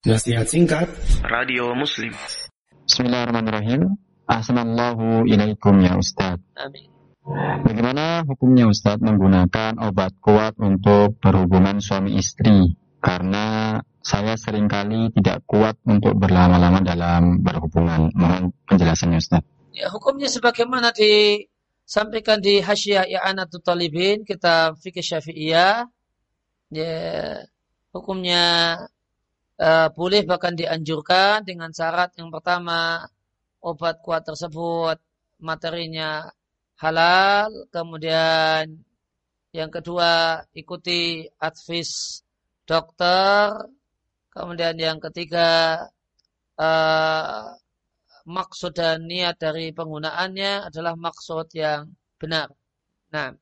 Nasihat singkat Radio Muslim Bismillahirrahmanirrahim Assalamualaikum ilaikum ya Ustadz Amin. Bagaimana hukumnya Ustadz menggunakan obat kuat untuk berhubungan suami istri? Karena saya sering kali tidak kuat untuk berlama-lama dalam berhubungan. Mohon penjelasannya Ustadz. Ya, hukumnya sebagaimana disampaikan di Hasyiah I'anatul Talibin, kitab fikih Syafi'iyah. Ya, hukumnya uh, boleh bahkan dianjurkan dengan syarat yang pertama obat kuat tersebut materinya halal, kemudian yang kedua ikuti advis dokter, kemudian yang ketiga uh, maksud dan niat dari penggunaannya adalah maksud yang benar. Nah,